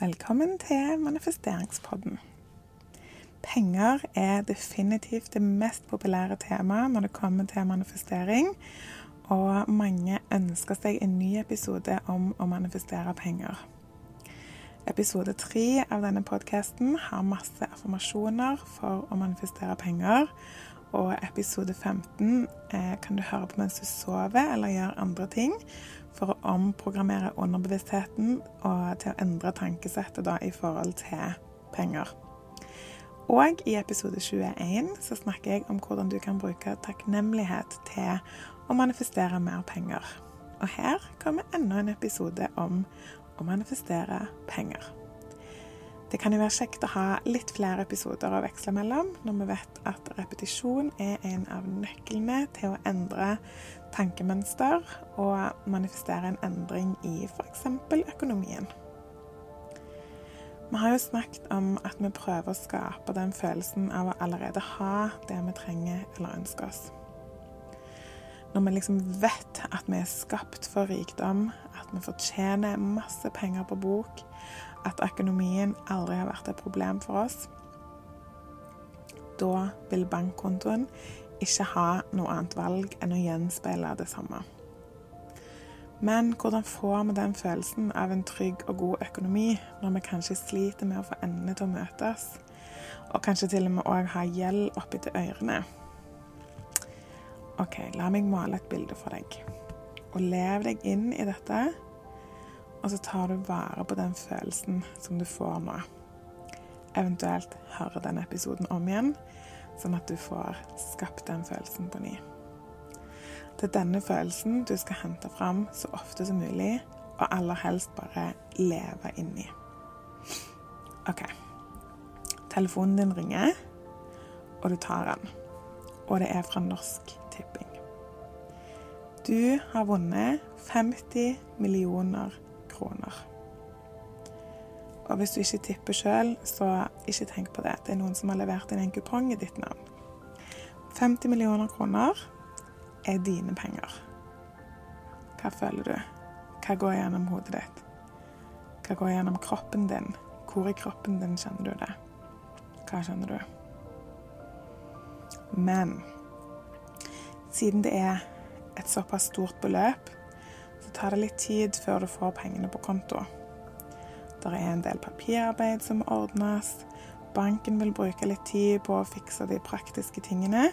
Velkommen til manifesteringspodden. Penger er definitivt det mest populære temaet når det kommer til manifestering. Og mange ønsker seg en ny episode om å manifestere penger. Episode tre av denne podkasten har masse affirmasjoner for å manifestere penger. Og episode 15 eh, kan du høre på mens du sover eller gjør andre ting for å omprogrammere underbevisstheten og til å endre tankesettet da i forhold til penger. Og i episode 21 så snakker jeg om hvordan du kan bruke takknemlighet til å manifestere mer penger. Og her kommer enda en episode om å manifestere penger. Det kan jo være kjekt å ha litt flere episoder å veksle mellom, når vi vet at repetisjon er en av nøklene til å endre tankemønster og manifestere en endring i f.eks. økonomien. Vi har jo snakket om at vi prøver å skape den følelsen av å allerede ha det vi trenger eller ønsker oss. Når vi liksom vet at vi er skapt for rikdom, at vi fortjener masse penger på bok, at økonomien aldri har vært et problem for oss, da vil bankkontoen ikke ha noe annet valg enn å gjenspeile det samme. Men hvordan får vi den følelsen av en trygg og god økonomi når vi kanskje sliter med å få endene til å møtes, og kanskje til og med òg ha gjeld oppi til ørene? OK, la meg male et bilde for deg. Og lev deg inn i dette og så tar du vare på den følelsen som du får nå. Eventuelt høre denne episoden om igjen, sånn at du får skapt den følelsen på ny. Det er denne følelsen du skal hente fram så ofte som mulig, og aller helst bare leve inni. OK. Telefonen din ringer, og du tar den. Og det er fra Norsk Tipping. Du har vunnet 50 millioner kroner. Og hvis du ikke tipper sjøl, så ikke tenk på det. Det er noen som har levert inn en kupong i ditt navn. 50 millioner kroner er dine penger. Hva føler du? Hva går gjennom hodet ditt? Hva går gjennom kroppen din? Hvor i kroppen din kjenner du det? Hva kjenner du? Men siden det er et såpass stort beløp, så tar det litt tid før du får pengene på konto. Det er en del papirarbeid som må ordnes. Banken vil bruke litt tid på å fikse de praktiske tingene.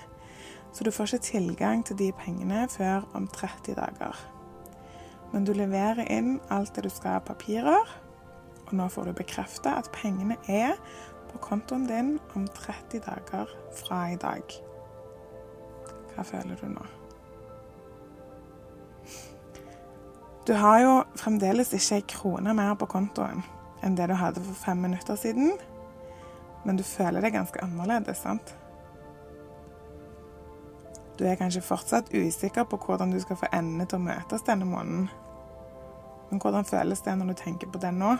Så du får ikke tilgang til de pengene før om 30 dager. Men du leverer inn alt det du skal av papirer, og nå får du bekrefta at pengene er på kontoen din om 30 dager fra i dag. Hva føler du nå? Du har jo fremdeles ikke ei krone mer på kontoen enn det du hadde for fem minutter siden, men du føler deg ganske annerledes, sant? Du er kanskje fortsatt usikker på hvordan du skal få endene til å møtes denne måneden. Men hvordan føles det når du tenker på det nå?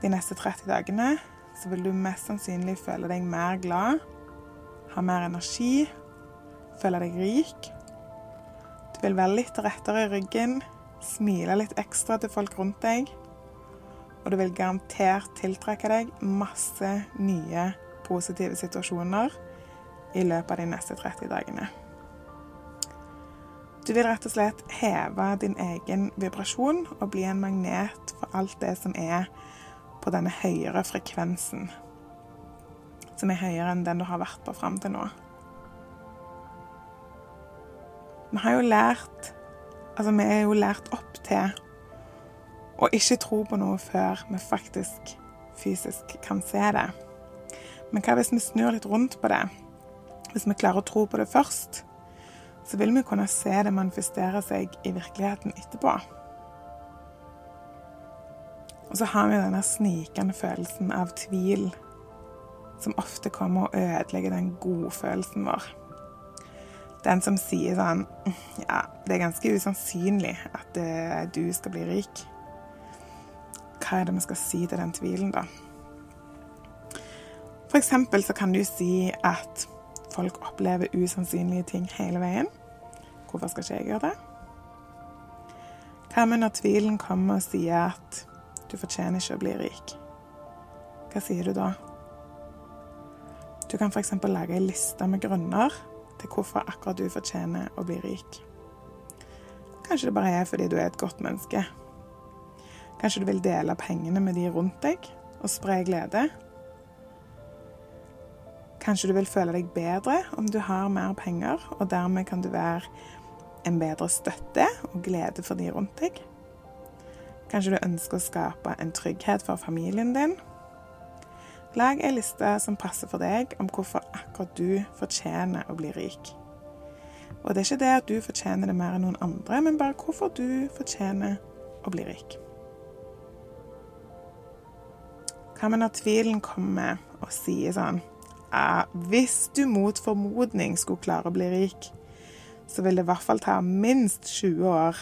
De neste 30 dagene så vil du mest sannsynlig føle deg mer glad, ha mer energi, føle deg rik. Du vil være litt rettere i ryggen, smile litt ekstra til folk rundt deg, og du vil garantert tiltrekke deg masse nye positive situasjoner i løpet av de neste 30 dagene. Du vil rett og slett heve din egen vibrasjon og bli en magnet for alt det som er på denne høyere frekvensen, som er høyere enn den du har vært på fram til nå. Vi har jo lært Altså, vi er jo lært opp til å ikke tro på noe før vi faktisk fysisk kan se det. Men hva hvis vi snur litt rundt på det? Hvis vi klarer å tro på det først, så vil vi kunne se det manifestere seg i virkeligheten etterpå. Og så har vi denne snikende følelsen av tvil som ofte kommer og ødelegger den godfølelsen vår. Den som sier sånn Ja, det er ganske usannsynlig at uh, du skal bli rik. Hva er det vi skal si til den tvilen, da? For eksempel så kan du si at folk opplever usannsynlige ting hele veien. Hvorfor skal ikke jeg gjøre det? Hva med når tvilen kommer og sier at du fortjener ikke å bli rik? Hva sier du da? Du kan f.eks. lage ei liste med grunner til hvorfor akkurat du fortjener å bli rik. Kanskje det bare er fordi du er et godt menneske. Kanskje du vil dele pengene med de rundt deg og spre glede. Kanskje du vil føle deg bedre om du har mer penger, og dermed kan du være en bedre støtte og glede for de rundt deg. Kanskje du ønsker å skape en trygghet for familien din. Lag ei liste som passer for deg om hvorfor akkurat du fortjener å bli rik. Og det er ikke det at du fortjener det mer enn noen andre, men bare hvorfor du fortjener å bli rik. Hva med når tvilen kommer og sier sånn Hvis du mot formodning skulle klare å bli rik, så vil det i hvert fall ta minst 20 år.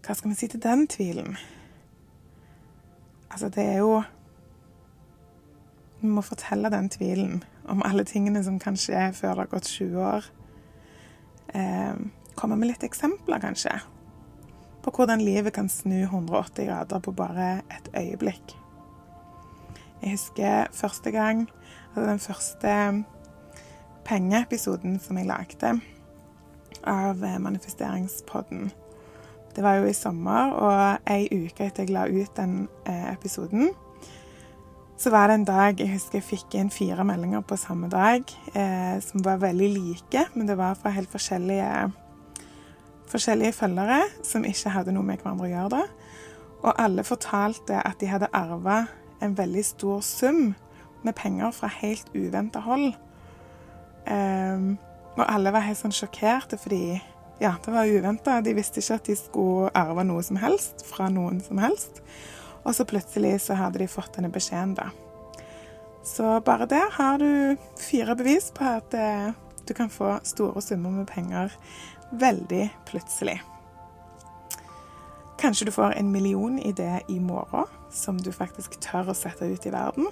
Hva skal vi si til den tvilen? Altså, det er jo Vi må fortelle den tvilen om alle tingene som kan skje før det har gått 20 år. Eh, komme med litt eksempler, kanskje, på hvordan livet kan snu 180 grader på bare et øyeblikk. Jeg husker første gang, altså den første pengeepisoden som jeg lagde av eh, manifesteringspodden. Det var jo i sommer, og ei uke etter jeg la ut den eh, episoden, så var det en dag jeg husker jeg fikk inn fire meldinger på samme dag, eh, som var veldig like, men det var fra helt forskjellige, forskjellige følgere som ikke hadde noe med hverandre å gjøre. da. Og alle fortalte at de hadde arva en veldig stor sum med penger fra helt uventa hold. Eh, og alle var helt sånn sjokkerte fordi ja, det var uventa. De visste ikke at de skulle arve noe som helst fra noen som helst. Og så plutselig så hadde de fått denne beskjeden, da. Så bare der har du fire bevis på at eh, du kan få store summer med penger veldig plutselig. Kanskje du får en million i morgen som du faktisk tør å sette ut i verden.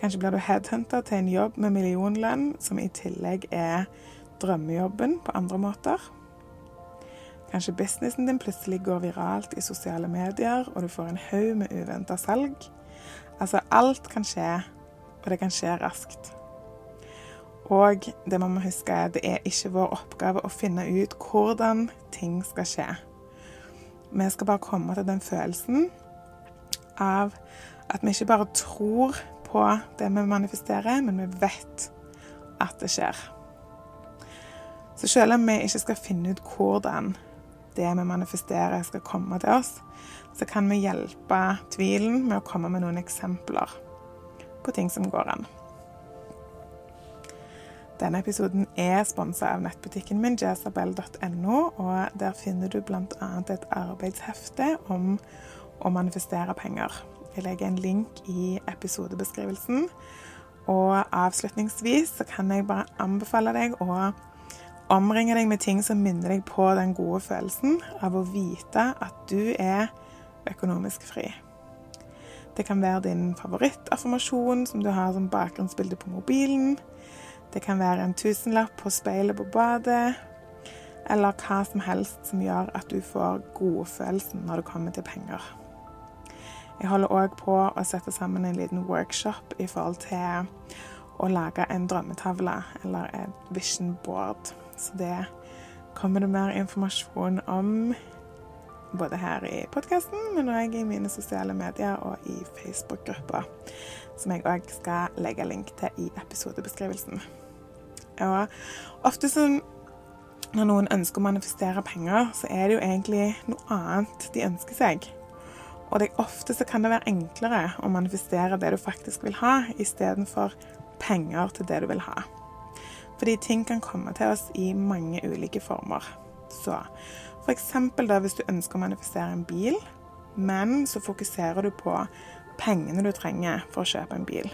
Kanskje blir du headhunta til en jobb med millionlønn, som i tillegg er drømmejobben på andre måter. Kanskje businessen din plutselig går viralt i sosiale medier, og du får en haug med uventa salg. Altså, alt kan skje, og det kan skje raskt. Og det må huske, er det er ikke vår oppgave å finne ut hvordan ting skal skje. Vi skal bare komme til den følelsen av at vi ikke bare tror på det vi manifesterer, men vi vet at det skjer. Så selv om vi ikke skal finne ut hvordan det vi manifesterer, skal komme til oss, så kan vi hjelpe tvilen med å komme med noen eksempler på ting som går an. Denne episoden er sponsa av nettbutikken min jazabel.no, og der finner du bl.a. et arbeidshefte om å manifestere penger. Jeg legger en link i episodebeskrivelsen. Og avslutningsvis så kan jeg bare anbefale deg å omringe deg med ting som minner deg på den gode følelsen av å vite at du er økonomisk fri. Det kan være din favorittaffirmasjon som du har som bakgrunnsbilde på mobilen. Det kan være en tusenlapp på speilet på badet. Eller hva som helst som gjør at du får godfølelsen når det kommer til penger. Jeg holder òg på å sette sammen en liten workshop i forhold til å lage en drømmetavle, eller et vision board. Så det kommer det mer informasjon om både her i podkasten, men òg i mine sosiale medier og i Facebook-gruppa, som jeg òg skal legge link til i episodebeskrivelsen. Og ofte som når noen ønsker å manifestere penger, så er det jo egentlig noe annet de ønsker seg. Og det, ofte så kan det være enklere å manifestere det du faktisk vil ha, istedenfor penger til det du vil ha. Fordi ting kan komme til oss i mange ulike former. Så f.eks. da hvis du ønsker å manifestere en bil, men så fokuserer du på pengene du trenger for å kjøpe en bil,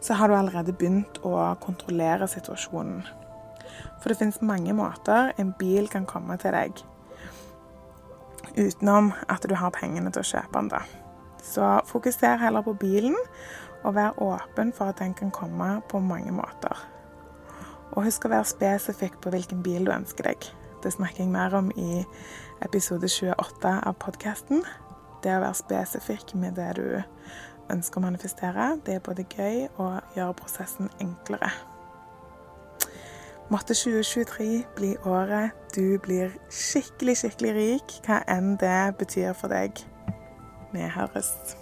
så har du allerede begynt å kontrollere situasjonen. For det finnes mange måter en bil kan komme til deg utenom at du har pengene til å kjøpe den. da. Så fokuser heller på bilen, og vær åpen for at den kan komme på mange måter. Og husk å være spesifikk på hvilken bil du ønsker deg. Det snakker jeg mer om i episode 28 av podkasten. Det å være spesifikk med det du ønsker å manifestere, det er både gøy og gjør prosessen enklere. Måtte 2023 bli året du blir skikkelig, skikkelig rik, hva enn det betyr for deg. Vi høres.